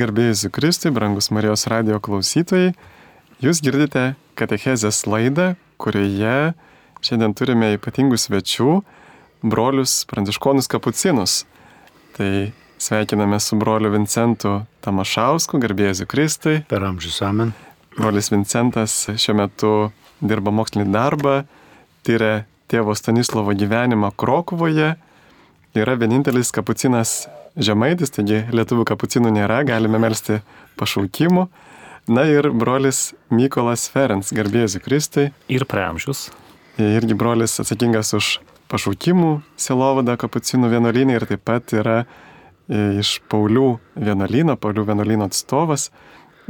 Garbėjus Kristui, brangus Marijos radio klausytojai, jūs girdite Katechezės laidą, kurioje šiandien turime ypatingų svečių - brolius pranciškonus kapucinus. Tai sveikiname su broliu Vincentu Tamašausku, Garbėjus Kristui. Per amžius amen. Brolis Vincentas šiuo metu dirba mokslinį darbą, tyria tėvo Stanislovo gyvenimą Krokuvoje, yra vienintelis kapucinas žemaitis, taigi lietuvių kapucinų nėra, galime melstį pašaukimų. Na ir brolis Mykolas Ferenc, garbėsiu Kristui. Ir preamžius. Irgi brolis atsakingas už pašaukimų silovadą kapucinų vienuolynė ir taip pat yra e, iš Paulių vienuolyno, Paulių vienuolyno atstovas.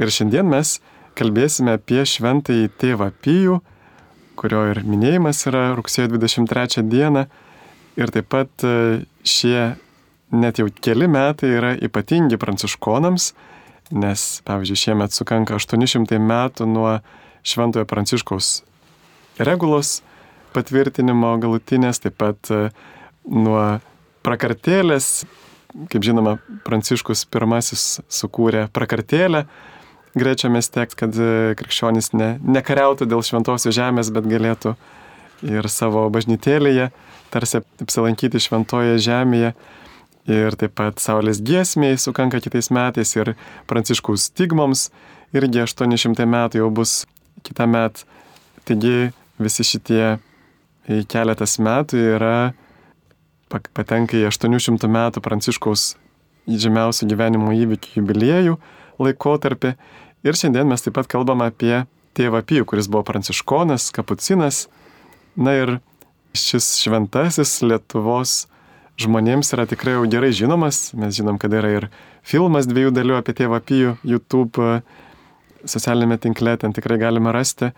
Ir šiandien mes kalbėsime apie šventąjį tėvą Pijų, kurio ir minėjimas yra rugsėjo 23 dieną. Ir taip pat e, šie net jau keli metai yra ypatingi pranciškonams, nes, pavyzdžiui, šiemet sukanka 800 metų nuo Šventojo Pranciškaus regulos patvirtinimo galutinės, taip pat e, nuo prakartėlės, kaip žinoma, Pranciškus pirmasis sukūrė prakartėlę, grečiamės tekst, kad e, krikščionys ne, nekariautų dėl šventosios žemės, bet galėtų ir savo bažnytėlėje tarsi apsilankyti šventoje žemėje ir taip pat Saulės giesmiai sukanka kitais metais ir Pranciškaus stigmoms irgi 800 metų jau bus kitą metą. Taigi visi šitie keletas metų yra patenka į 800 metų Pranciškaus žymiausių gyvenimo įvykių jubiliejų laikotarpį. Ir šiandien mes taip pat kalbame apie tėvą Pijų, kuris buvo pranciškonas, kapucinas. Na ir šis šventasis Lietuvos žmonėms yra tikrai jau gerai žinomas. Mes žinom, kad yra ir filmas dviejų dalių apie tėvą Pijų YouTube socialinėme tinkle, ten tikrai galima rasti.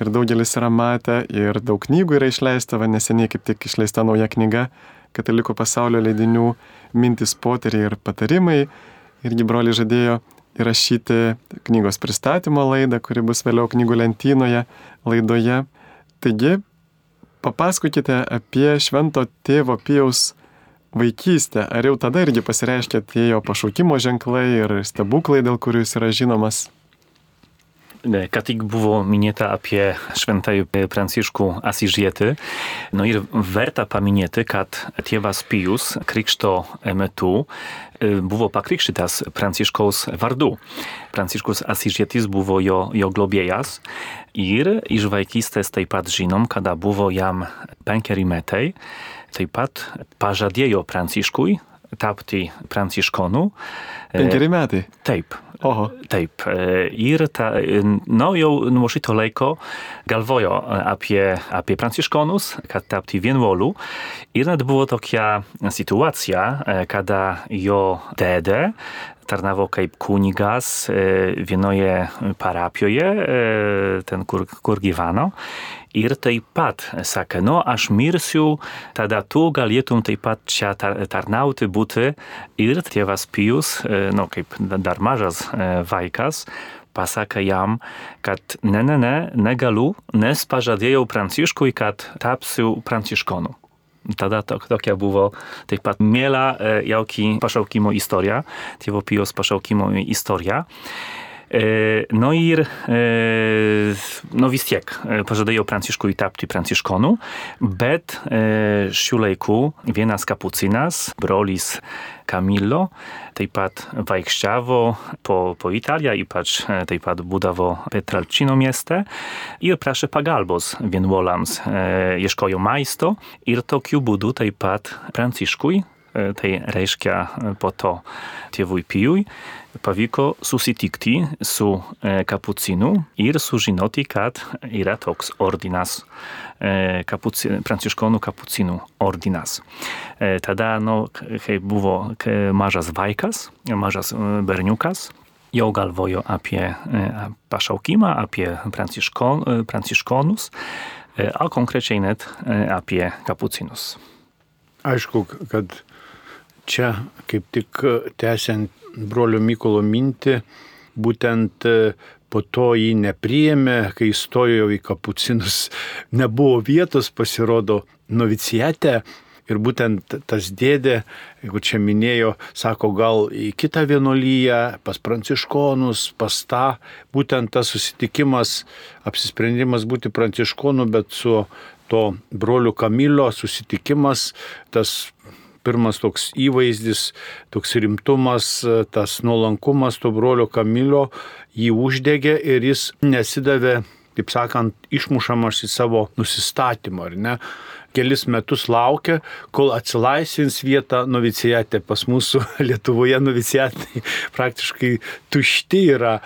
Ir daugelis yra matę, ir daug knygų yra išleista, va neseniai kaip tik išleista nauja knyga Katalikų pasaulio leidinių mintis poteriai ir patarimai. Irgi broliai žadėjo įrašyti knygos pristatymo laidą, kuri bus vėliau knygų lentynoje laidoje. Taigi, papasakokite apie švento tėvo Pijaus vaikystę, ar jau tada irgi pasireiškia tie jo pašaukimo ženklai ir stebuklai, dėl kurių jis yra žinomas? Ką tik buvo minėta apie šventąjį Pranciškų Asižietį. No ir verta paminėti, kad tėvas Pijus krikšto metu e, buvo pakrikštytas Pranciškaus vardu. Pranciškus Asižietis buvo jo, jo globėjas ir iš vaikystės taip pat žinom, kada buvo jam penkeri metai taip pat pažadėjo Pranciškui tapti pranciškonu. Penkeri metai. Taip. Oho. Taip. Ir ta, no, jau nuo šito laiko galvojo apie, apie pranciškonus, kad tapti vienuoliu. Ir net buvo tokia situacija, kada jo dėdė tarnavo kaip kunigas vienoje parapijoje, ten kur, kur gyveno. Ir taip pat sakė, no aš mirsiu, tada tu galėtum taip pat čia tarnauti būti. Ir tėvas Pijus, no kaip dar mažas vaikas, pasakė jam, kad ne, ne, ne, negaliu, nes pažadėjau Pranciškui, kad tapsiu pranciškonu. Tada to, tokia buvo taip pat miela jauki pašaukimo istorija, tėvo Pijos pašaukimo istorija. No ir no vis tiek pažadėjau Pranciškui tapti pranciškonu, bet šių laikų vienas kapucinas, brolis Camillo, taip pat vaikščiavo po, po Italiją, ypač taip pat būdavo Petralčino mieste. Ir prašė pagalbos vienuolams, ieškojo maisto ir tokiu būdu taip pat Pranciškui, tai reiškia po to tėvui Pijui, pavyko susitikti su kapucinu ir sužinoti, kad yra toks ordinas, kapuci, pranciškonų kapucinų ordinas. Tada, no, kai buvo mažas vaikas, mažas berniukas, jau galvojo apie pašaukimą, apie pranciškon, pranciškonus, a konkrečiai net apie kapucinus. Aišku, kad čia kaip tik tęsiant brolio Mykolo mintį, būtent po to jį nepriėmė, kai įstojo į kapucinus, nebuvo vietos, pasirodo, novicijate Ir būtent tas dėdė, jeigu čia minėjo, sako, gal į kitą vienolyją, pas pranciškonus, pas tą, būtent tas susitikimas, apsisprendimas būti pranciškonu, bet su to broliu Kamilio susitikimas, tas pirmas toks įvaizdis, toks rimtumas, tas nuolankumas to brolio Kamilio jį uždegė ir jis nesidavė, taip sakant, išmušamas į savo nusistatymą, ar ne? Kelis metus laukia, kol atsilaisvins vietą novicijate. Pas mūsų Lietuvoje novicijatai praktiškai tušti yra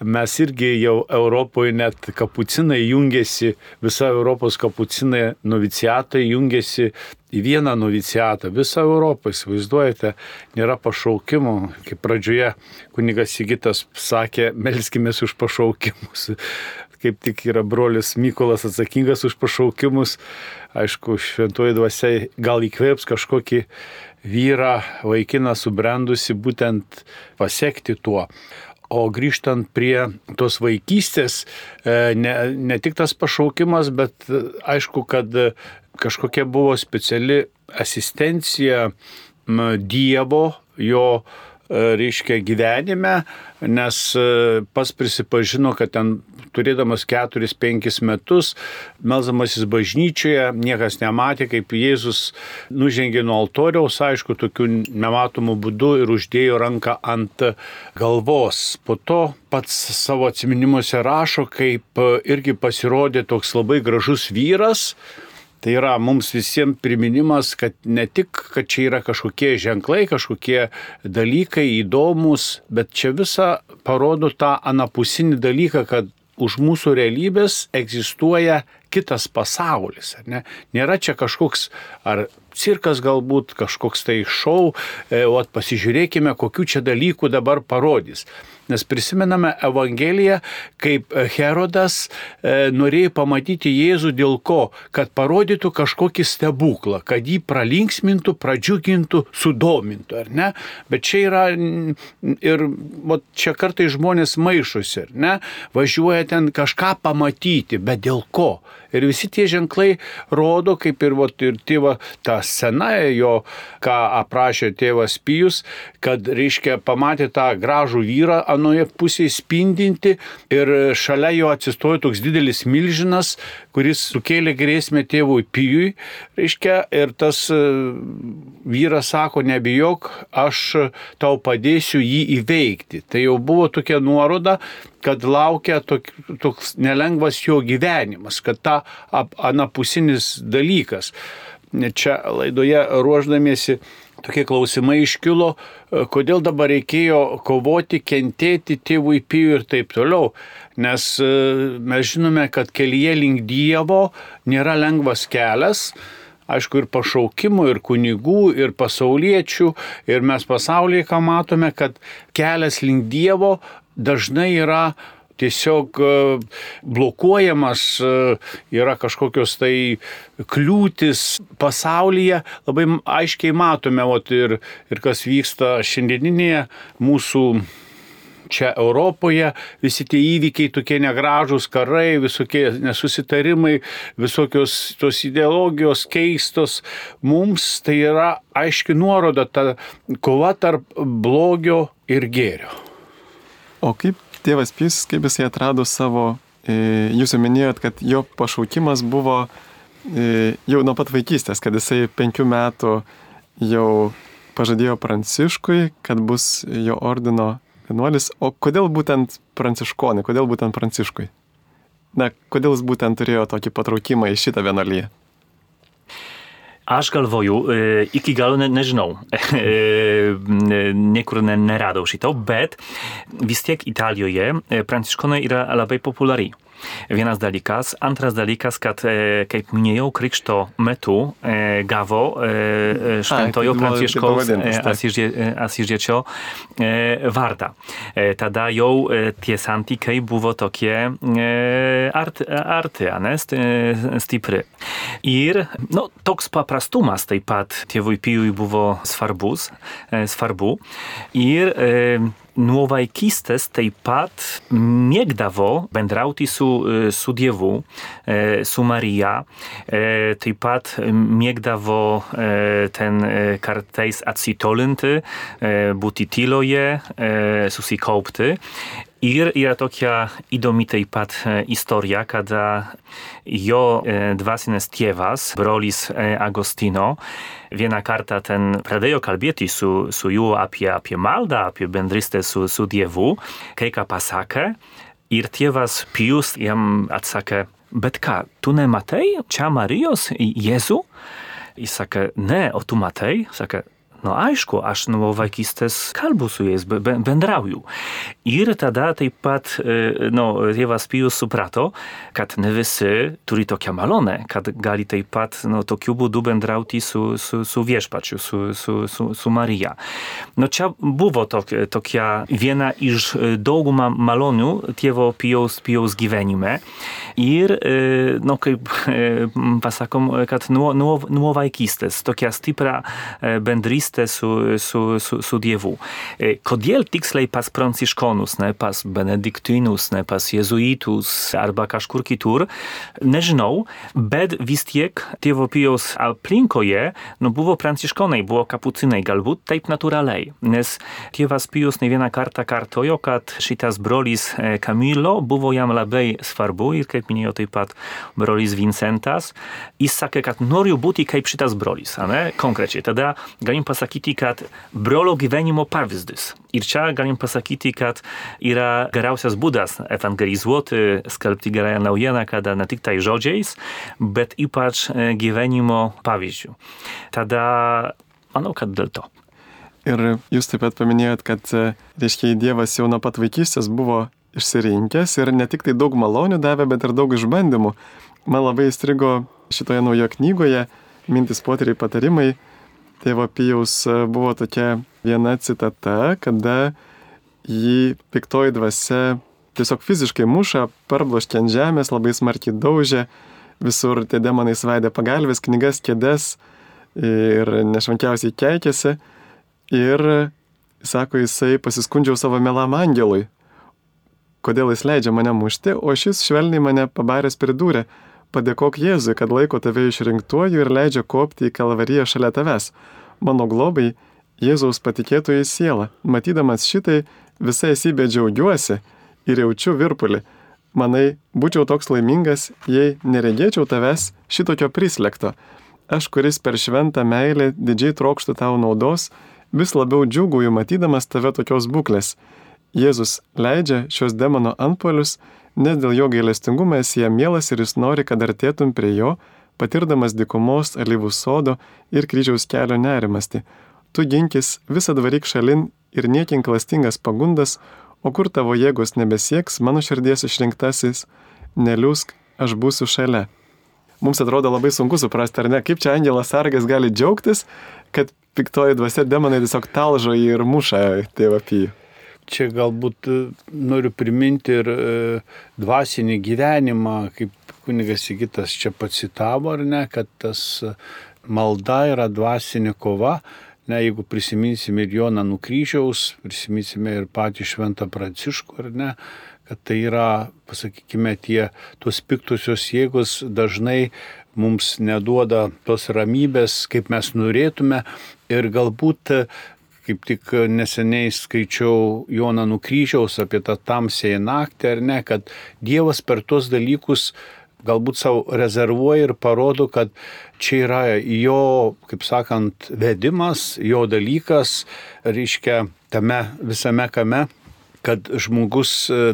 mes irgi jau Europoje net kapucinai jungiasi, visa Europos kapucinai noviciatai jungiasi į vieną noviciatą, visą Europą, įsivaizduojate, nėra pašaukimo, kaip pradžioje kunigas Sigitas sakė, melskime už pašaukimus. Kaip tik yra brolis Mykolas atsakingas už pašaukimus, aišku, šventoji dvasia gal įkvėps kažkokį vyrą, vaikiną subrendusi būtent pasiekti tuo. O grįžtant prie tos vaikystės, e, ne, ne tik tas pašaukimas, bet e, aišku, kad kažkokia buvo speciali asistencija Dievo, jo E, reiškia gyvenime, nes e, pas prisipažino, kad ten turėdamas 4-5 metus, melzamasis bažnyčioje, niekas nematė, kaip Jėzus nužengė nuo altoriaus, aišku, tokiu nematomu būdu ir uždėjo ranką ant galvos. Po to pats savo atminimuose rašo, kaip irgi pasirodė toks labai gražus vyras, Tai yra mums visiems priminimas, kad ne tik, kad čia yra kažkokie ženklai, kažkokie dalykai įdomus, bet čia visa parodo tą anapusinį dalyką, kad už mūsų realybės egzistuoja kitas pasaulis. Ne? Nėra čia kažkoks ar cirkas galbūt, kažkoks tai šau, e, o pasižiūrėkime, kokiu čia dalykų dabar parodys. Nes prisimename Evangeliją, kaip Herodas e, norėjo pamatyti Jėzų dėl ko? Kad parodytų kažkokį stebuklą, kad jį pralinksmintų, pradžiugintų, sudomintų, ar ne? Bet čia yra ir o, čia kartai žmonės maišosi, ar ne? Važiuoja ten kažką pamatyti, bet dėl ko? Ir visi tie ženklai rodo, kaip ir, vat, ir tėva, ta sena jo, ką aprašė tėvas Pijus, kad, reiškia, pamatė tą gražų vyrą anoje pusėje spindinti ir šalia jo atsistojo toks didelis milžinas, kuris sukėlė grėsmę tėvui Pijui, reiškia, ir tas e, vyras sako, nebijok, aš tau padėsiu jį įveikti. Tai jau buvo tokia nuoroda, kad laukia toks nelengvas jo gyvenimas, kad ta anapusinis dalykas. Čia laidoje ruoždamiesi tokie klausimai iškilo, kodėl dabar reikėjo kovoti, kentėti tėvui pijų ir taip toliau. Nes e, mes žinome, kad kelyje link Dievo nėra lengvas kelias, aišku, ir pašaukimų, ir kunigų, ir pasauliečių, ir mes pasaulyje, ką matome, kad kelias link Dievo dažnai yra tiesiog e, blokuojamas, e, yra kažkokios tai kliūtis pasaulyje, labai aiškiai matome, ot, ir, ir kas vyksta šiandieninėje mūsų čia Europoje, visi tie įvykiai tokie negražūs, karai, visokie nesusitarimai, visokios tos ideologijos keistos, mums tai yra aiški nuoroda, ta kova tarp blogio ir gėrio. O kaip tėvas Pys, kaip jisai atrado savo, e, jūs jau minėjot, kad jo pašaukimas buvo e, jau nuo pat vaikystės, kad jisai penkių metų jau pažadėjo Pranciškui, kad bus jo ordino vienuolis. O kodėl būtent pranciškonai, kodėl būtent Pranciškui? Na, kodėl jis būtent turėjo tokį patraukimą į šitą vienuolyje? Aš galvoju, iki galo ne, nežinau, niekur ne, neradau šito, bet vis tiek Italijoje pranciškonai yra labai populiari. Vienas dalykas. Antras dalykas, kad, kaip minėjau, krikšto metu gavo šventojo pranciškaus Asyžiečio vardą. Tada jau tie santykiai buvo tokie art, arti, ne, stipri. Ir no, toks paprastumas taip pat tėvui Pijui buvo svarbus, svarbu. Ir nuo vaikystės taip pat mėgdavo bendrauti su, su Dievu, su Marija, taip pat mėgdavo ten kartais atsitolinti, būti tyloje, susikaupti. Ir yra tokia įdomi taip pat istorija, kada jo dvasinės tėvas, brolis Agostino, vieną kartą ten pradėjo kalbėti su, su juo apie, apie maldą, apie bendrystę su, su Dievu, kai ką pasakė. Ir tėvas Pijus jam atsakė, bet ką, tu nematai čia Marijos Jėzų? Jis sakė, ne, o tu matai? Sakė, No aišku, aš nuo vaikystės kalbu su jais, bendrauju. Ir tada taip pat no, tėvas Pijus suprato, kad ne visi turi tokią malonę, kad gali taip pat no, tokiu būdu bendrauti su, su, su viešpačiu, su, su, su, su Marija. No čia buvo tok, tokia viena iš daugumą malonių tėvo Pijaus, Pijaus gyvenime. Ir, no, kaip pasakom, kad nuo, nuo, nuo vaikystės tokia stipra bendrystė su, su, su, su Dievu. Kodėl tiksliai pas pranciškonus, ne pas benediktinus, ne pas jezuitus arba kažkur kitur, nežinau, bet vis tiek tėvo Pijaus aplinkoje nu, buvo pranciškonai, buvo kapucinai, galbūt taip natūraliai, nes tėvas Pijus ne vieną kartą kartojo, kad šitas brolis Kamilo buvo jam labai svarbu ir kaip minėjo taip pat brolis Vincentas, jis sakė, kad noriu būti kaip šitas brolis, ne? konkrečiai. Tada galim pasakyti, kad brolio gyvenimo pavyzdys. Ir čia galim pasakyti, kad yra geriausias būdas evangelizuoti, skelbti gerąją naujieną, kada ne tik tai žodžiais, bet ypač gyvenimo pavyzdžių. Tada manau, kad dėl to. Ir jūs taip pat paminėjot, kad, reiškia, Dievas jau nuo pat vaikystės buvo išsirinkęs ir ne tik tai daug malonių davė, bet ir daug išbandymų. Man labai įstrigo šitoje naujo knygoje mintis poteriai patarimai. Tėvo Pijaus buvo tokia viena citata, kada jį piktoji dvasia tiesiog fiziškai muša, parbloškė ant žemės, labai smarkiai daužė, visur tie demonai svaidė pagalbės, knygas, kėdes ir nešvankiausiai keikėsi. Ir, sako, jisai pasiskundžiau savo melam angelui, kodėl jis leidžia mane mušti, o šis švelniai mane pabaręs pridūrė, padėkok Jėzui, kad laiko tave išrinktuoju ir leidžia kopti į kalvariją šalia tavęs. Mano globai Jėzaus patikėtoji siela. Matydamas šitai, visai esybė džiaugiuosi ir jaučiu virpulį. Manai, būčiau toks laimingas, jei neregėčiau tavęs šitokio prislėgto. Aš, kuris per šventą meilę didžiai trokštų tau naudos, vis labiau džiuguoju matydamas tave tokios būklės. Jėzus leidžia šios demono antpolius, nes dėl jo gailestingumo esi jam mielas ir jis nori, kad artėtum prie jo, patirdamas dikumos, alyvų sodo ir kryžiaus kelio nerimasti. Tu ginkis, visą varyk šalin ir niekink klastingas pagundas, o kur tavo jėgos nebesieks, mano širdies išrinktasis, neliusk, aš būsiu šalia. Mums atrodo labai sunku suprasti, ar ne, kaip čia angelas sargas gali džiaugtis, kad piktoji dvasia demonai tiesiog talžo ir muša tėvą pijų. Čia galbūt noriu priminti ir dvasinį gyvenimą, kaip kunigas Sigitas čia pacitavo, ar ne, kad tas malda yra dvasinė kova. Ne, jeigu prisiminsime ir Joną Nukryžiaus, prisiminsime ir patį Šventą Pranciškų, ar ne, kad tai yra, pasakykime, tie tos piktusios jėgos dažnai mums neduoda tos ramybės, kaip mes norėtume ir galbūt kaip tik neseniai skaičiau Joną Nukryžiaus apie tą tamsėją naktį, ar ne, kad Dievas per tuos dalykus galbūt savo rezervuoja ir parodo, kad čia yra jo, kaip sakant, vedimas, jo dalykas, reiškia tame visame kame kad žmogus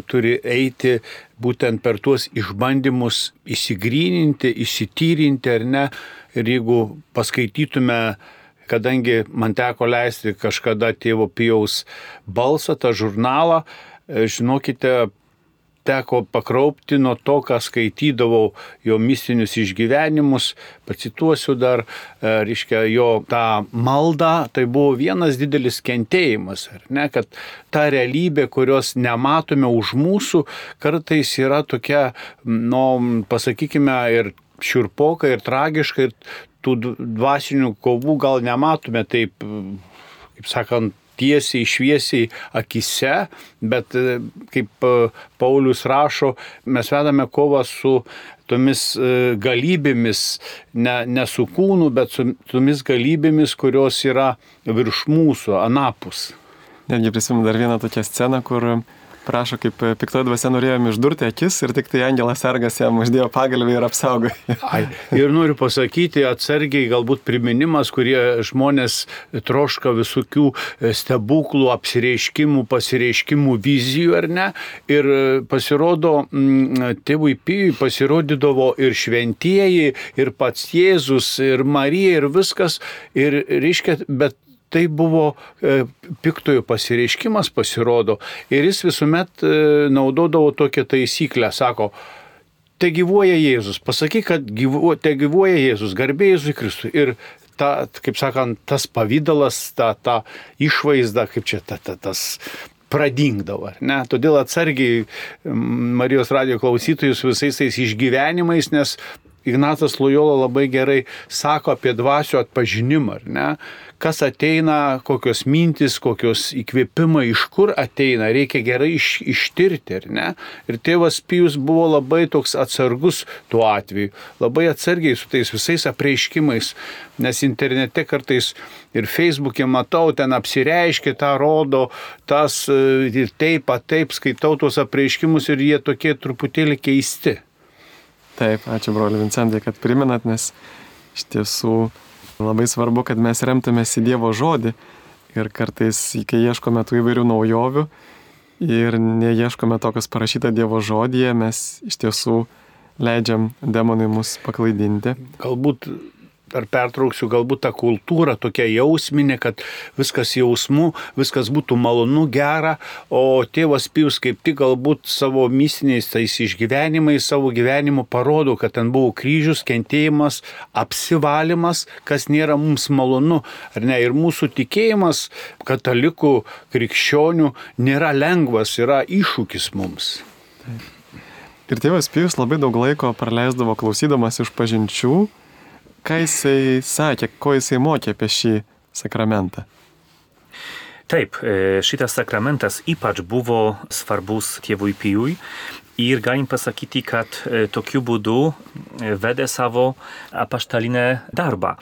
turi eiti būtent per tuos išbandymus įsigryninti, įsityrinti ar ne. Ir jeigu paskaitytume kadangi man teko leisti kažkada tėvo Pijaus balsą, tą žurnalą, žinokite, teko pakraupti nuo to, ką skaitydavau jo mistinius išgyvenimus, pacituosiu dar, reiškia, jo tą maldą, tai buvo vienas didelis kentėjimas, ar ne, kad ta realybė, kurios nematome už mūsų, kartais yra tokia, nu, pasakykime, ir šiurpoka, ir tragiška, ir tų dvasinių kovų gal nematome taip, kaip sakant, tiesiai, šviesiai akise, bet kaip Paulius rašo, mes vedame kovą su tomis galybėmis, ne, ne su kūnu, bet su tomis galybėmis, kurios yra virš mūsų, anapus. Netgi prisimenu dar vieną tokią sceną, kur prašo, kaip piktoji dvasia norėjom išdurti akis ir tik tai angelas sargas jam uždėjo pagalbį ir apsaugojo. Ir noriu pasakyti atsargiai galbūt priminimas, kurie žmonės troška visokių e, stebuklų, apsireiškimų, pasireiškimų, vizijų ar ne. Ir e, pasirodo, tėvui Pijui pasirodydavo ir šventieji, ir pats Jėzus, ir Marija, ir viskas. Ir reiškia, bet tai buvo e, piktojo pasireiškimas pasirodo ir jis visuomet e, naudodavo tokią taisyklę, sako, te gyvuoja Jėzus, pasakyk, kad gyvuo, te gyvuoja Jėzus, garbė Jėzui Kristui. Ir ta, kaip sakant, tas pavydalas, ta, ta išvaizda, kaip čia ta, ta, tas pradingdavo. Ne? Todėl atsargiai Marijos radio klausytojus visais tais išgyvenimais, nes Ignatas Lojola labai gerai sako apie dvasio atpažinimą, ne? Kas ateina, kokios mintis, kokios įkvėpimai, iš kur ateina, reikia gerai iš, ištirti, ar ne? Ir tėvas Pijus buvo labai toks atsargus tuo atveju, labai atsargiai su tais visais apreiškimais, nes internete kartais ir Facebook'e matau, ten apsireiškia, tą rodo, tas ir taip, taip skaitau tuos apreiškimus ir jie tokie truputėlį keisti. Taip, ačiū broli Vincentai, kad priminat, nes iš tiesų labai svarbu, kad mes remtumės į Dievo žodį ir kartais, kai ieškome tų įvairių naujovių ir neieškome to, kas parašyta Dievo žodyje, mes iš tiesų leidžiam demonui mus paklaidinti. Galbūt ar pertrauksiu, galbūt ta kultūra tokia jausminė, kad viskas jausmu, viskas būtų malonu, gera, o tėvas Pijus kaip tik galbūt savo mistiniais tais išgyvenimais, savo gyvenimu parodo, kad ten buvo kryžius, kentėjimas, apsivalimas, kas nėra mums malonu, ar ne? Ir mūsų tikėjimas katalikų, krikščionių nėra lengvas, yra iššūkis mums. Ir tėvas Pijus labai daug laiko praleisdavo klausydamas iš pažinčių, ką jisai sakė, ko jisai mokė apie šį sakramentą. Taip, šitas sakramentas ypač buvo svarbus tėvui Pijui ir galim pasakyti, kad tokiu būdu vedė savo apaštalinę darbą.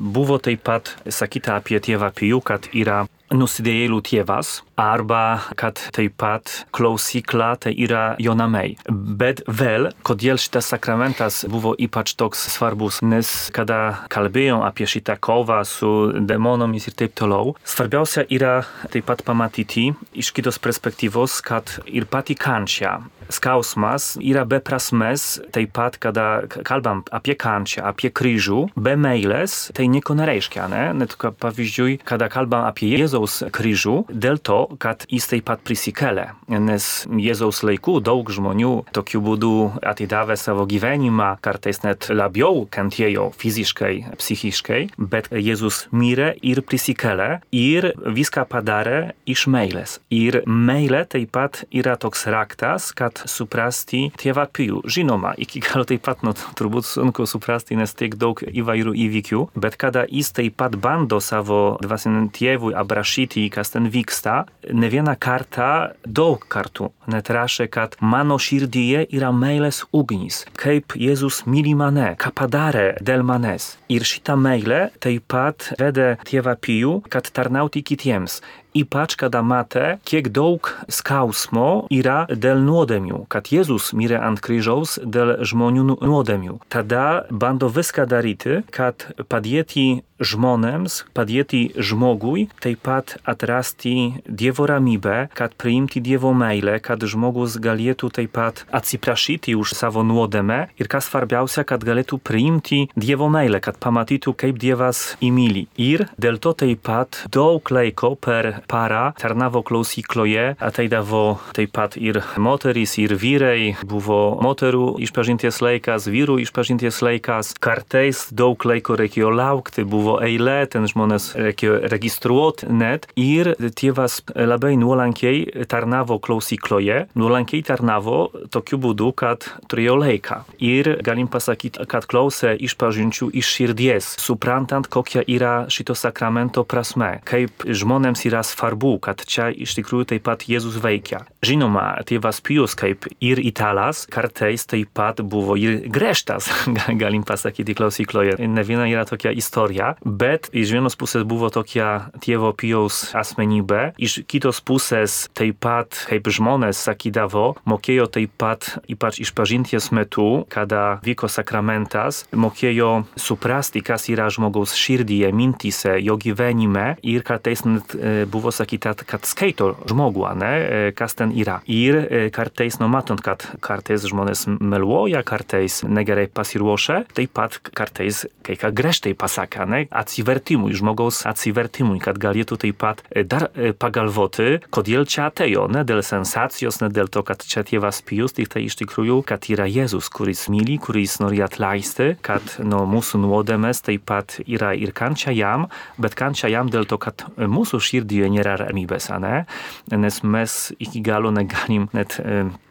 Buvo taip pat sakyta apie tėvą Pijų, kad yra nusidėjėlių tėvas arba kad taip pat klausykla tai yra jo namai. Bet vėl, kodėl šitas sakramentas buvo ypač toks svarbus, nes kada kalbėjom apie šitą kovą su demonomis ir taip toliau, svarbiausia yra taip pat pamatyti iš kitos perspektyvos, kad ir pati kančia skausmas yra be prasmes, taip pat, kada kalbam apie kančią, apie kryžių, be meilės, tai nieko nereiškia, ne? Net pavyzdžiui, kada kalbam apie Jėzaus kryžių, dėl to, kad jis taip pat prisikėlė, nes Jėzaus laikų daug žmonių tokiu būdu atidavė savo gyvenimą, kartais net labiau kentėjo fiziškai, psichiškai, bet Jėzus mirė ir prisikėlė ir viską padarė iš meilės. Ir meilė taip pat yra toks raktas, kad suprasti tėvą pijų. Žinoma, iki galo taip pat nu, turbūt sunku suprasti, nes tiek daug įvairių įvykių, bet kada jis taip pat bando savo dvasiniam tėvui aprašyti, kas ten vyksta, ne vieną kartą, daug kartų net rašė, kad mano širdyje yra meilės ugnis, kaip Jėzus myli mane, ką padarė dėl manęs. Ir šitą meilę taip pat vedė tėvą pijų, kad tarnauti kitiems ypač kada matė, kiek daug skausmo yra dėl nuodėmių, kad Jėzus mirė ant kryžiaus dėl žmonių nuodėmių. Tada bando viską daryti, kad padėti žmonėms, padėti žmogui, taip pat atrasti Dievo ramybę, kad priimti Dievo meilę, kad žmogus galėtų taip pat atsiprašyti už savo nuodėmę ir kas svarbiausia, kad galėtų priimti Dievo meilę, kad pamatytų, kaip Dievas įmyli. Ir dėl to taip pat daug laiko per para tarnavo klausykloje, ateidavo taip pat ir moterys, ir vyrai, buvo moterų išpažinties laikas, vyrų išpažinties laikas, kartais daug laiko reikėjo laukti, buvo eilė, ten žmonės reikėjo registruoti net ir tėvas labai nuolankiai tarnavo klausykloje, nuolankiai tarnavo tokiu būdu, kad turėjo laiką. Ir galim pasakyti, kad klausė išpažinčių iš širdies, suprantant, kokia yra šito sakramento prasme, kaip žmonėms yra svarbu, kad čia iš tikrųjų taip pat Jėzus veikia. Žinoma, tėvas Pijus kaip ir italas, kartais taip pat buvo ir griežtas, galim pasakyti klausykloje. Ne viena yra tokia istorija, bet iš vienos pusės buvo tokia tėvo Pijaus asmenybė, iš kitos pusės taip pat kaip žmonės sakydavo, mokėjo taip pat ypač išpažinties metu, kada vyko sakramentas, mokėjo suprasti, kas yra žmogaus širdyje, mintyse, jo gyvenime ir kartais net buvo sakyta, kad skaito žmogų, ne, kas ten yra. Ir kartais, nu matant, kad kartais žmonės meluoja, kartais negerai pasiruošę, taip pat kartais kai ką griežtai pasaka, ne, atsivertimui, žmogaus atsivertimui, kad galėtų taip pat dar pagalvoti, kodėl čia atėjo, ne dėl sensacijos, ne dėl to, kad čia tėvas Pijus, tik tai iš tikrųjų, kad yra Jėzus, kuris myli, kuris nori atleisti, kad nu, mūsų nuodėmės taip pat yra ir kančia jam, bet kančia jam dėl to, kad mūsų širdyje nėra ramybės, ne? nes mes iki galo negalim net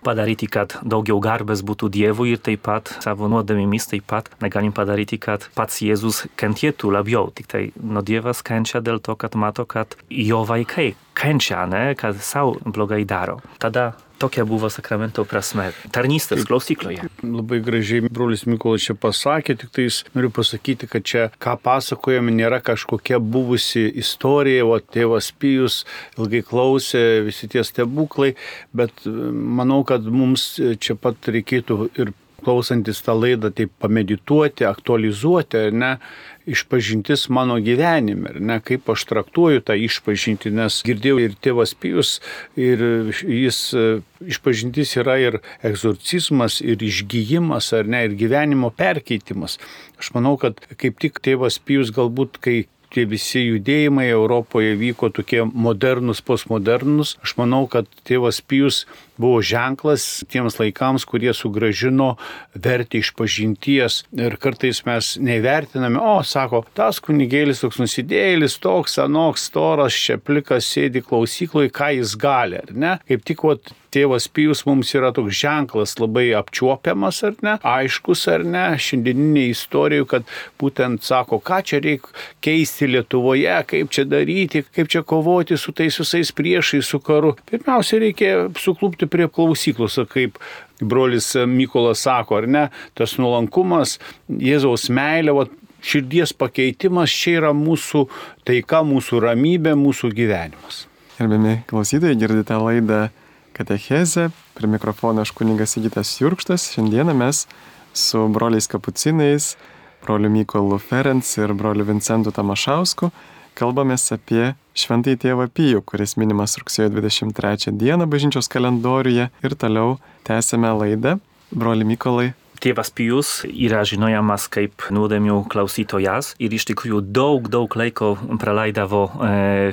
padaryti, kad daugiau garbės būtų Dievui ir taip pat savo nuodėmėmis taip pat negalim padaryti, kad pats Jėzus kentėtų labiau. Tik tai no Dievas kenčia dėl to, kad mato, kad jo vaikai kenčia, ne? kad savo blogai daro. Tada tokia buvo sakramento prasme. Tarnystės klausykloje. Labai gražiai brolis Mykolas čia pasakė, tik tai noriu pasakyti, kad čia, ką pasakojame, nėra kažkokia buvusi istorija, o tėvas Pijus ilgai klausė, visi tie stebuklai, bet manau, kad mums čia pat reikėtų ir klausantis tą laidą, taip pamedituoti, aktualizuoti, ne, išpažintis mano gyvenime, ne, kaip aš traktuoju tą išpažinti, nes girdėjau ir tėvas Pijus, ir jis išpažintis yra ir egzorcizmas, ir išgyjimas, ar ne, ir gyvenimo perkeitimas. Aš manau, kad kaip tik tėvas Pijus galbūt, kai tie visi judėjimai Europoje vyko tokie modernus, postmodernus. Aš manau, kad tėvas Pijus buvo ženklas tiems laikams, kurie sugražino vertę iš pažinties. Ir kartais mes nevertiname, o, sako, tas kunigėlis toks nusidėlis, toks anoks, storas, čia plikas sėdi klausykloje, ką jis gali, ar ne? Kaip tik, vat, tėvas Pijus mums yra toks ženklas labai apčiuopiamas, ar ne, aiškus, ar ne, šiandieninė istorija, kad būtent sako, ką čia reikia keisti Lietuvoje, kaip čia daryti, kaip čia kovoti su tais visais priešais, su karu. Pirmiausia, reikia suklūpti prie klausyklos, kaip brolis Mykolas sako, ar ne, tas nuolankumas, Jėzaus meilė, va, širdies pakeitimas, čia yra mūsų taika, mūsų ramybė, mūsų gyvenimas. Gerbėmi klausytojai, girdite laidą Katechezė, prie mikrofono aš kuningas Sigitas Jurkštas. Šiandieną mes su broliais kapucinais, broliu Mykolu Ferenc ir broliu Vincentu Tamašausku kalbamės apie Šventai Tėvą Pijų, kuris minimas rugsėjo 23 dieną bažnyčios kalendoriuje ir toliau tęsime laidą. Broli Mykolai, Tėvas Pijus yra žinojamas kaip nuodėmių klausytojas ir iš tikrųjų daug, daug laiko praleidavo e,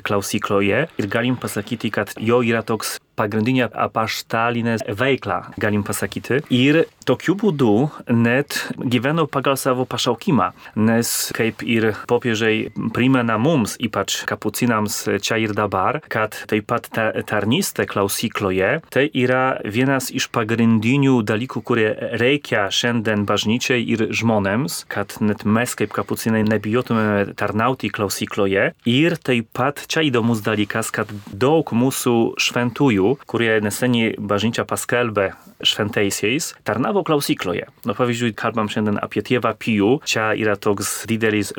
klausykloje ir galim pasakyti, kad jo yra toks pagrindinė apaštalinė veikla, galim pasakyti. Ir tokiu būdu net gyveno pagal savo pašaukimą, nes kaip ir popiežiai primena mums, ypač kapucinams čia ir dabar, kad taip pat ta, tarnystė klausykloje tai yra vienas iš pagrindinių dalykų, kurie reikia šiandien bažnyčiai ir žmonėms, kad net mes kaip kapucinai nebijotume tarnauti klausykloje. Ir taip pat čia įdomus dalykas, kad daug mūsų šventųjų kurie neseniai bažnyčia paskelbė šventaisiais, tarnavo klausykloje. No pavyzdžiui, kalbam šiandien apie tėvą Pijų, čia yra toks didelis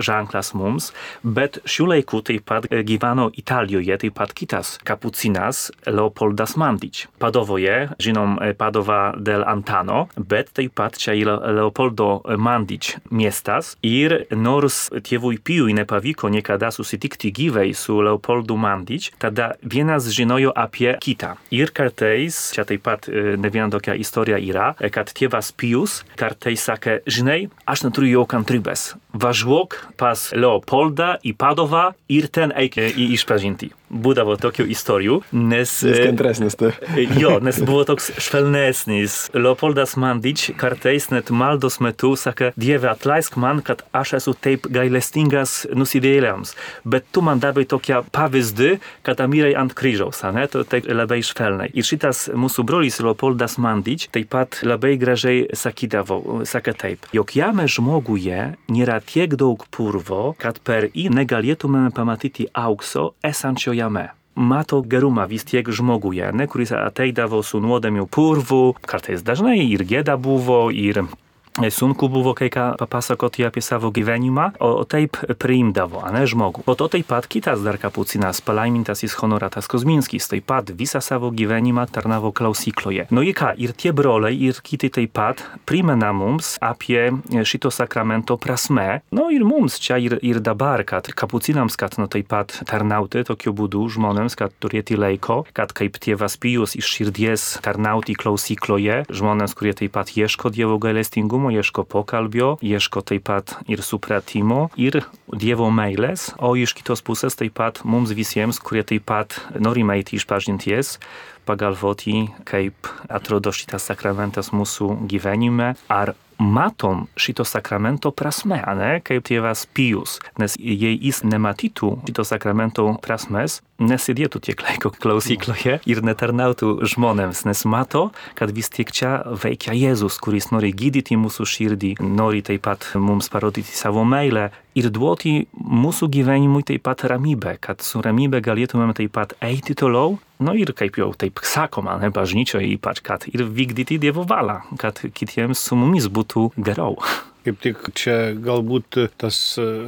mums, bet šių laikų taip pat gyveno Italijoje taip pat kitas kapucinas Leopoldas Mandič. Padovoje, žinom Padova del Antano, bet taip pat čia yra Leopoldo Mandič miestas ir nors tėvui Pijui nepavyko niekada susitikti gyvai su Leopoldu Mandič, tada vienas žinojo apie kitą. Ir kartais, čia taip pat ne tokia istorija yra, kad tėvas Pijus kartais sakė, žinai, aš neturiu jau kantrybės, važiuok pas Leopoldą į Padovą ir ten eik į išpažinti. Būdavo tokių istorijų, nes... Jis kantresnis, tai. Jo, nes buvo toks švelnesnis. Leopoldas Mandič kartais net maldos metu saka, Dieve atleisk man, kad aš esu taip gailestingas nusidėlėms, bet tu man davai tokią pavyzdį, kad amirai ant kryžiaus, ne? To taip labai švelnai. Ir šitas mūsų brolis Leopoldas Mandič taip pat labai gražiai sakydavo, sakė taip, jog jame žmoguje nėra tiek daug purvo, kad per jį negalėtumėme pamatyti aukso esančio jame. Mato gerumą vis tiek žmoguje, ne, kuris ateidavo su nuodėmių purvu, kartais dažnai ir gėda buvo, ir sunku buvo kai ką papasakoti apie savo gyvenimą, o taip priimdavo, ne žmogų. Po to taip pat kitas dar kapucinas, palaimintasis Honoratas Kozminskis, taip pat visą savo gyvenimą tarnavo klausykloje. No i ką, ir tie broliai, ir kiti taip pat primena mums apie šito sakramento prasme. No ir mums čia ir, ir dabar, kad kapucinams, kad no taip pat tarnauti tokiu būdu žmonėms, kad turėti laiko, kad kaip tėvas Pijus iš širdies tarnauti klausykloje, žmonėms, kurie taip pat ieško Dievo gailestingumo, ieško pokalbio, ieško taip pat ir supratimo, ir Dievo meilės, o iš kitos pusės taip pat mums visiems, kurie taip pat norime eiti išpažinties, pagalvoti, kaip atrodo šitas sakramentas mūsų gyvenime, ar matom šito sakramento prasme, ne, kaip tėvas Pijus. Nes jei jis nematytų šito sakramento prasmes, nesėdėtų tiek laiko klausykloje ir netarnautų žmonėms, nes mato, kad vis tiek čia veikia Jėzus, kuris nori gydyti mūsų širdį, nori taip pat mums parodyti savo meilę ir duoti mūsų gyvenimui taip pat ramybę, kad su ramybė galėtumėm taip pat eiti toliau, no ir kaip jau taip sakoma, ne bažnyčioje ypač, kad ir vykdyti Dievo valią, kad kitiems su mumis būtų geriau. Kaip tik čia galbūt tas,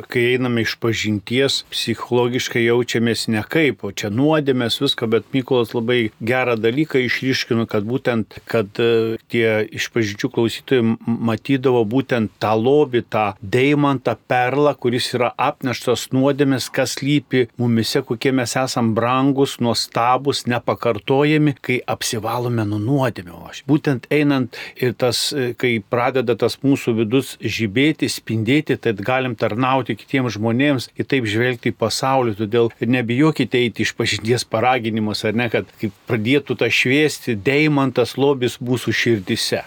kai einame iš pažinties, psichologiškai jaučiamės ne kaip, o čia nuodėmės viską, bet Mykolas labai gerą dalyką išryškino, kad būtent, kad e, tie iš pažinčių klausytojai matydavo būtent tą lobį, tą deimantą perlą, kuris yra apneštas nuodėmės, kas lypi mumise, kokie mes esam brangus, nuostabus, nepakartojami, kai apsivalome nuo nuodėmio. Būtent einant ir tas, e, kai pradeda tas mūsų vidus žibėti, spindėti, tai galim tarnauti kitiems žmonėms, kitaip žvelgti į pasaulį. Todėl nebijokite eiti iš pažinties paraginimus, ar ne, kad pradėtų tą šviesti deimantas lobis mūsų širdise.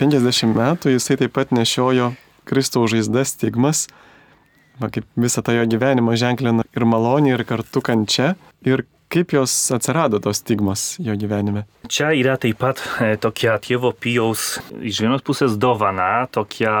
50 metų jisai taip pat nešiojo Kristaus žaizdas stigmas, va, kaip visą tą jo gyvenimą ženklina ir malonė, ir kartu kančia. Ir Kaip jos atsirado tos stigmos jo gyvenime? Čia yra taip pat e, tokia tėvo pijaus iš vienos pusės dovana, tokia,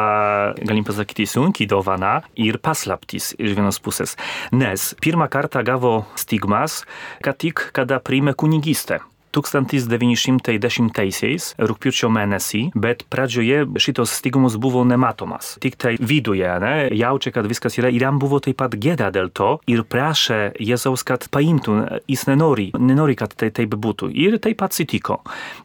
galim pasakyti, sunkiai dovana ir paslaptis iš vienos pusės. Nes pirmą kartą gavo stigmas, kad tik kada priėmė kunigystę. 1910-aisiais, rūpiučio mėnesį, bet pradžioje šitos stigmos buvo nematomas. Tik tai viduje, ne, jaučia, kad viskas yra ir jam buvo taip pat gėda dėl to ir prašė Jėzaus, kad paimtų, jis nenori, nenori, kad tai taip būtų. Ir taip atsitiko.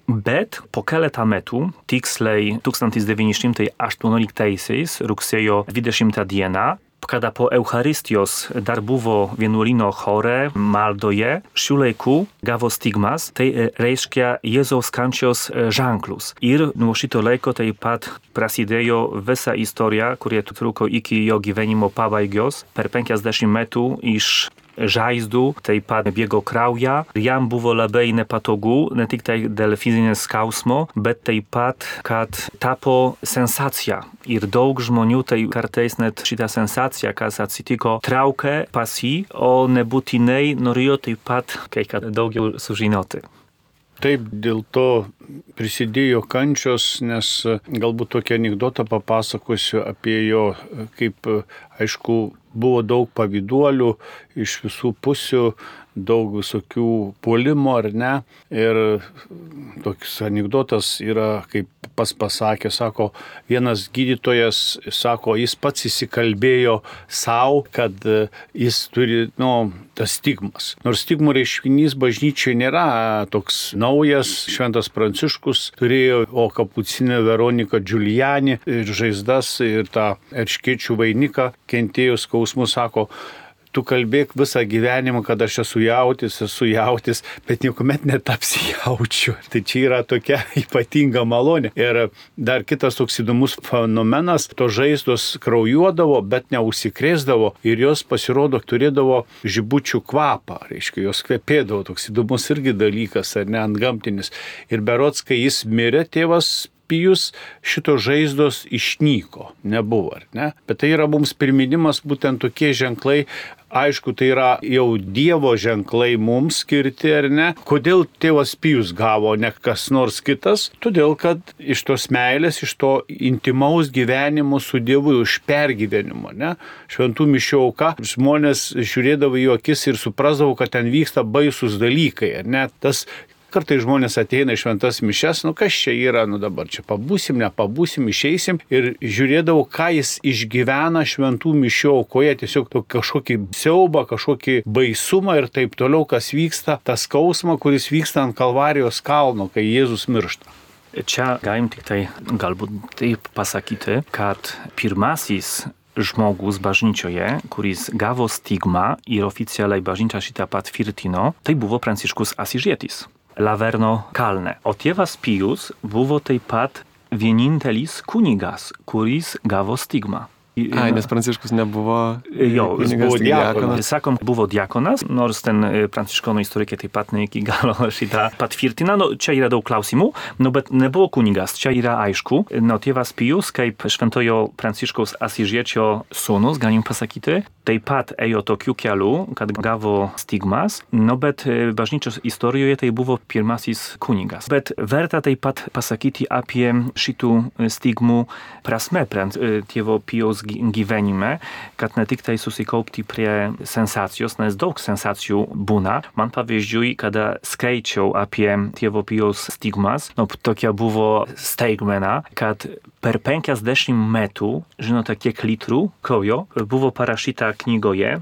Bet po keletą metų, tiksliai 1918 rugsėjo 20 dieną, kada po Eucharistijos dar buvo vienuolino chore, maldoje, šių laikų gavo stigmas, tai reiškia Jėzaus kančios ženklus. Ir nuo šito laiko taip pat prasidėjo visa istorija, kurie truko iki jo gyvenimo pabaigos. Per 50 metų iš žaizdų, taip pat bėgo kraują. Jam buvo labai nepatogu, ne tik tai dėl fizinės skausmo, bet taip pat, kad tapo sensacija. Ir daug žmonių tai kartais net šitą sensaciją, kas atsitiko, traukė pas jį, o nebūtinai norėjo taip pat kai ką daugiau sužinoti. Taip, dėl to prisidėjo kančios, nes galbūt tokią anegdotą papasakosiu apie jo, kaip, aišku, buvo daug pavyduolių iš visų pusių, daug visokių puolimo ar ne. Ir toks anegdotas yra, kaip pas pasakė, sako, vienas gydytojas, sako, jis pats įsikalbėjo savo, kad jis turi, nu, tas stigmas. Nors stigmų reiškinys bažnyčiai nėra toks naujas, šventas Pranciškus turėjo, o kapucinė Veronika Giuliani ir žaizdas ir tą erškėčių vainiką kentėjo skausmus, sako, tu kalbėk visą gyvenimą, kad aš esu jautis, esu jautis, bet niekuomet netapsi jaučiu. Tai čia yra tokia ypatinga malonė. Ir dar kitas toks įdomus fenomenas, to žaizdos kraujuodavo, bet neusikrėsdavo ir jos pasirodo turėdavo žibučių kvapą, reiškia, jos kvepėdavo, toks įdomus irgi dalykas, ar ne ant gamtinis. Ir berots, kai jis mirė, tėvas pijus šitos žaizdos išnyko, nebuvo, ar ne? Bet tai yra mums priminimas būtent tokie ženklai, aišku, tai yra jau Dievo ženklai mums skirti, ar ne? Kodėl tėvas Pijus gavo, ne kas nors kitas? Todėl, kad iš tos meilės, iš to intimaus gyvenimo su Dievu, iš pergyvenimo, ne? Šventų mišių auka, žmonės žiūrėdavo į jų akis ir suprasdavo, kad ten vyksta baisus dalykai, ar ne? Tas Kartai žmonės ateina iš šventas mišes, nu kas čia yra, nu dabar čia pabūsim, nepabūsim, išeisim ir žiūrėdavau, ką jis išgyvena šventų mišių aukoje, tiesiog kažkokį siaubą, kažkokį baisumą ir taip toliau, kas vyksta, tas skausmą, kuris vyksta ant Kalvarijos kalno, kai Jėzus miršta. Čia galim tik tai galbūt taip pasakyti, kad pirmasis žmogus bažnyčioje, kuris gavo stigma ir oficjaliai bažnyčia šitą patvirtino, tai buvo Pranciškus Asižėtis. Laverno kalne. O tėvas Pijus buvo taip pat vienintelis kunigas, kuris gavo stigmą. Ai, nes Pranciškus nebuvo. Jo, kunigas, jis tik buvo diakonas. diakonas. Sakom, buvo diakonas, nors ten e, pranciškonų istorikai taip pat ne iki galo šitą patvirtina. Nu, čia yra daug klausimų, nu, bet nebuvo kunigas, čia yra aišku. No, tėvas Pijus, kaip šventojo Pranciškaus Asižiečio sūnus, galim pasakyti, taip pat ėjo tokiu keliu, kad gavo stigmas, no, bet e, bažnyčios istorijoje tai buvo pirmasis kunigas. Bet verta taip pat pasakyti apie šitų e, stigmų prasme pran- e, tėvo Pijaus gy- gyvenime, kad ne tik tai susikaupti prie sensacijos, nes daug sensacijų būna. Man pavyzdžiui, kada skaičiau apie tėvo Pijaus stigmas, no, tokia buvo staigmena, kad per 50 metų, žinote, kiek litrų kraujo buvo parašyta knygoje,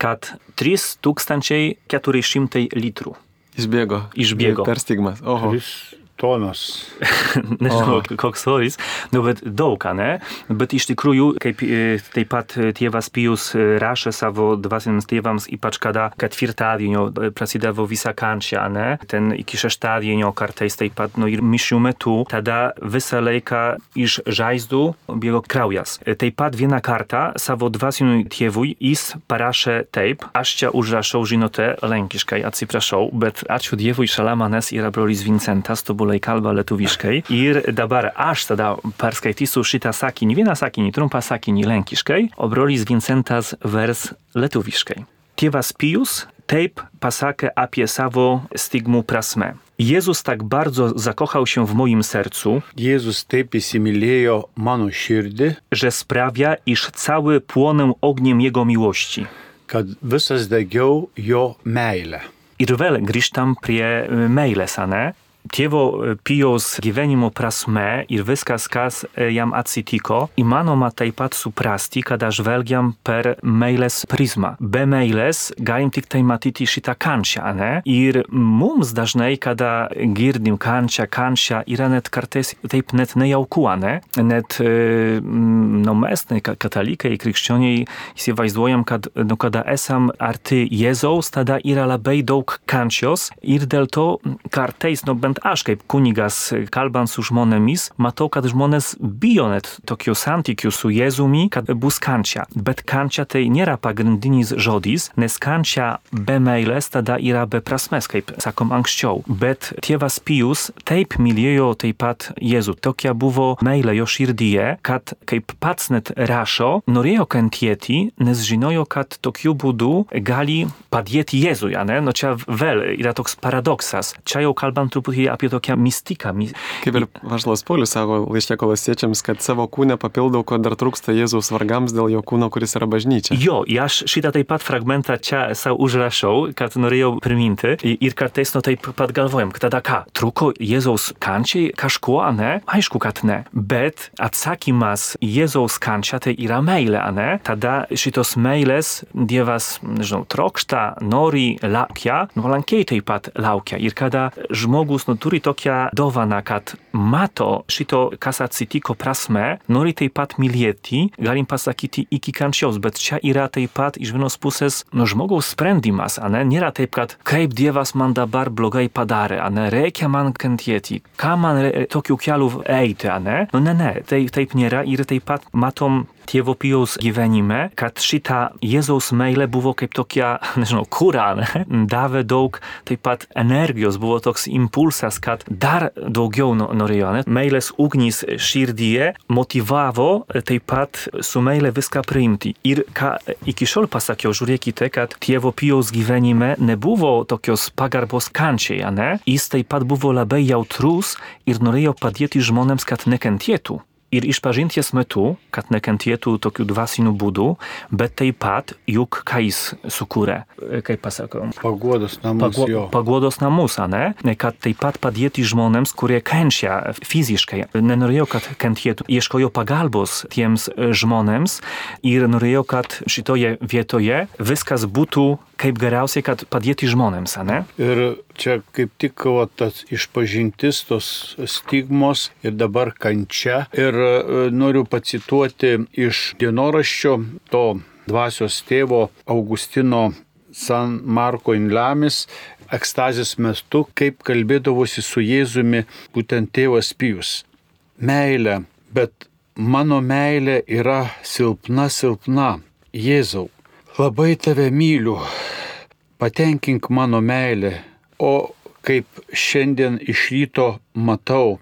kad 3400 litrų. Išbėgo. Išbėgo. Per stigmas. Oho. Tris tonos. Nežinau, koks svoris, nu, bet daug, ne? Bet iš tikrųjų, kaip e, taip pat tėvas Pijus e, rašė savo dvasiniams tėvams, ypač kada ketvirtadienio e, prasidavo visa kančia, ne? Ten iki šeštadienio kartais taip pat, nu ir mišių metu, tada visą laiką iš žaizdų bėgo kraujas. E, Taip pat vieną kartą savo dvasiniui tėvui jis parašė taip, aš čia užrašau, žinote, lenkiškai, atsiprašau, bet ačiū Dievui, šalia manęs yra brolis Vincentas, tobulai kalba lietuviškai. Ir dabar aš tada perskaitysiu šitą sakinį, vieną sakinį, trumpą sakinį lenkiškai, o brolis Vincentas vers lietuviškai. Tėvas Pijus taip pasakė apie savo stigmų prasme. Jezus tak bardzo zakochał się w moim sercu, Jėzus taip įsimylėjo mano širdį, że sprawia, iż cały płonę ogniem Jego miłości. kad visas degiau jo meilę. Ir vėl grįžtam prie e, meilės, ane? Tėvo e, Pijaus gyvenimo prasme ir viskas, kas e, jam atsitiko, įmanoma taip pat suprasti, kada žvelgiam per meilės prizmą. Be meilės galim tik tai matyti šitą kančią, ne? Ir mums dažnai, kada girdim kančią, kančią, yra net kartais taip net nejauku, ne? Net, e, mm, no mes, ne, ka- katalikai, krikščioniai, įsivaizduojam, kad, nu, kada esam arti Jėzaus, tada yra labai daug kančios ir dėl to kartais, no bent aš kaip kunigas, kalbant su žmonėmis, matau, kad žmonės bijo net tokių santykių su Jėzumi, kad bus kančia. Bet kančia tai nėra pagrindinis žodis, nes kančia be meilės tada yra be prasmes, kaip sakom anksčiau. Bet tėvas Pijus taip mylėjo taip pat Jėzų. Tokia buvo meilė jo širdyje, kad kaip pats net rašo, norėjo kentėti, nes žinojo, kad tokiu būdu gali padėti Jėzui, a ne? No čia vėl yra toks paradoksas. Čia jau kalbam truputį apie tokią mistiką. Mi- Kaip ir Vašlas Paulius sako laiškė kolosiečiams, kad savo kūnę papildau, ko dar trūksta Jėzaus vargams dėl jo kūno, kuris yra bažnyčia. Jo, i aš šitą taip pat fragmentą čia sau užrašau, kad norėjau priminti. I- Ir kartais nu taip pat galvojam, kad tada ką, truko Jėzaus kančiai kažkuo, a ne? Aišku, kad ne. Bet atsakymas į Jėzaus kančią tai yra meilė, a ne? Tada šitos meilės Dievas, nežinau, trokšta, nori, laukia, nuolankiai taip pat laukia. Ir kada žmogus nu, turi tokią dovaną, kad mato šito, kas atsitiko prasme, nori taip pat mylėti, galim pasakyti iki kančios, bet čia yra taip pat iš vienos pusės nu, žmogaus sprendimas, ane? Nėra taip, kad kaip Dievas man dabar blogai padarė, ane? Reikia man kentėti, ką man re, tokiu keliu eiti, ane? Nu, ne, ne, taip, taip nėra ir taip pat matom tėvo Pijaus gyvenime, kad šita Jėzaus meilė buvo kaip tokia, nežinau, kūra, ne? davė daug taip pat energijos, buvo toks impulsas, kad dar daugiau no- norėjo, ne? meilės ugnys širdyje motivavo taip pat su meilė viską priimti. Ir ką iki šiol pasakiau, žiūrėkite, kad tėvo Pijaus gyvenime nebuvo tokios pagarbos kančiai, ne? Jis taip pat buvo labai jautrus ir norėjo padėti žmonėms, kad nekentėtų. Ir išpažinties metu, kad nekentėtų tokiu dvasiniu būdu, bet taip pat juk ką jis sukūrė, kaip pasakau, Paguodos namus Pagu jo. paguodos namus, ane? Kad taip pat padėti žmonėms, kurie kenčia fiziškai. Nenorėjo, kad kentėtų. Ieškojo pagalbos tiems žmonėms ir norėjo, kad šitoje vietoje viskas būtų kaip geriausiai, kad padėti žmonėms, ane? Ir čia kaip tik va, tas išpažintis, tos stigmos ir dabar kančia. Ir e, noriu pacituoti iš dienoraščio to dvasios tėvo Augustino San Marko Inlamis ekstazės metu, kaip kalbėdavosi su Jėzumi būtent tėvas Pijus. Meilė, bet mano meilė yra silpna, silpna. Jėzau, labai tave myliu, patenkink mano meilę, o kaip šiandien iš ryto matau,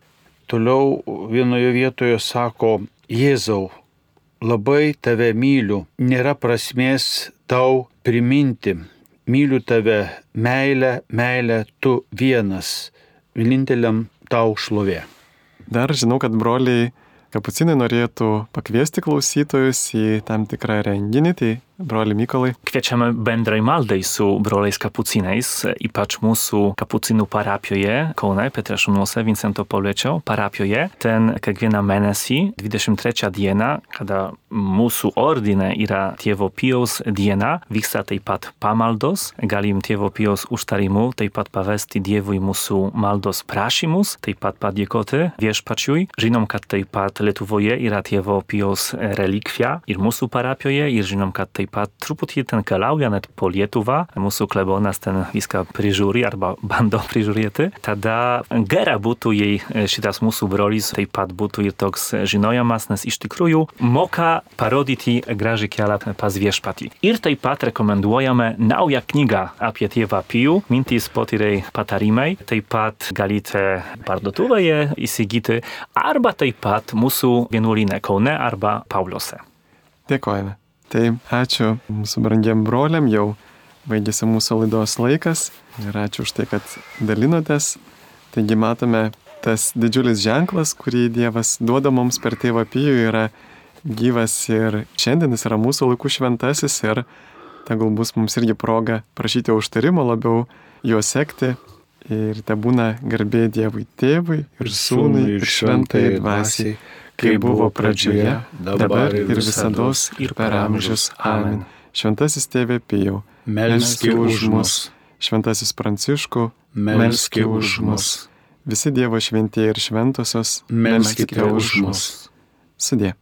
toliau vienoje vietoje sako, Jėzau, labai tave myliu, nėra prasmės tau priminti, myliu tave, meilę, meilę tu vienas, vieninteliam tau šlovė. Dar žinau, kad broliai kapucinai norėtų pakviesti klausytojus į tam tikrą renginį, tai broli Mykolai. Kviečiame bendrai maldai su broliais kapucinais, ypač mūsų kapucinų parapijoje, Kaune, Petrešunuose, Vincento Pauliečio parapijoje. Ten kiekvieną mėnesį, 23 dieną, kada mūsų ordine yra tėvo Pijaus diena, vyksta taip pat pamaldos, galim tėvo Pijaus užtarimu taip pat pavesti Dievui mūsų maldos prašymus, taip pat padėkoti viešpačiui. Žinom, kad taip pat Lietuvoje yra tėvo Pijaus relikvija ir mūsų parapijoje ir žinom, kad taip pat truputį ten keliauja net po Lietuvą, mūsų klebonas ten viską prižiūri arba bando prižiūrėti. Tada gera būtų, jei šitas mūsų brolis taip pat būtų ir toks žinojamas, nes iš tikrųjų moka parodyti gražį kelią pas viešpatį. Ir taip pat rekomenduojame naują knygą apie tėvą Pijų, mintys potyriai patarimai. Taip pat galite parduotuvėje įsigyti arba taip pat mūsų vienuolyne Kaune arba Pauliuose. Dėkojame. Tai ačiū mūsų brangiam broliam, jau baigėsi mūsų laidos laikas ir ačiū už tai, kad dalinotės. Taigi matome, tas didžiulis ženklas, kurį Dievas duoda mums per tėvą Pijų, yra gyvas ir šiandien jis yra mūsų laikų šventasis ir tegul bus mums irgi proga prašyti užtarimo labiau juo sekti. Ir te būna garbė Dievui tėvui ir sūnui ir šventai dvasiai, kaip buvo pradžioje, dabar ir visada ir per amžius. Amen. Šventasis tėvė Pijau, Melski už mus, šventasis Pranciškų, melski už mus, visi Dievo šventieji ir šventosios, melskite už mus. Sudė.